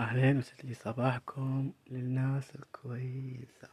أهلين وسهلا صباحكم للناس الكويسة.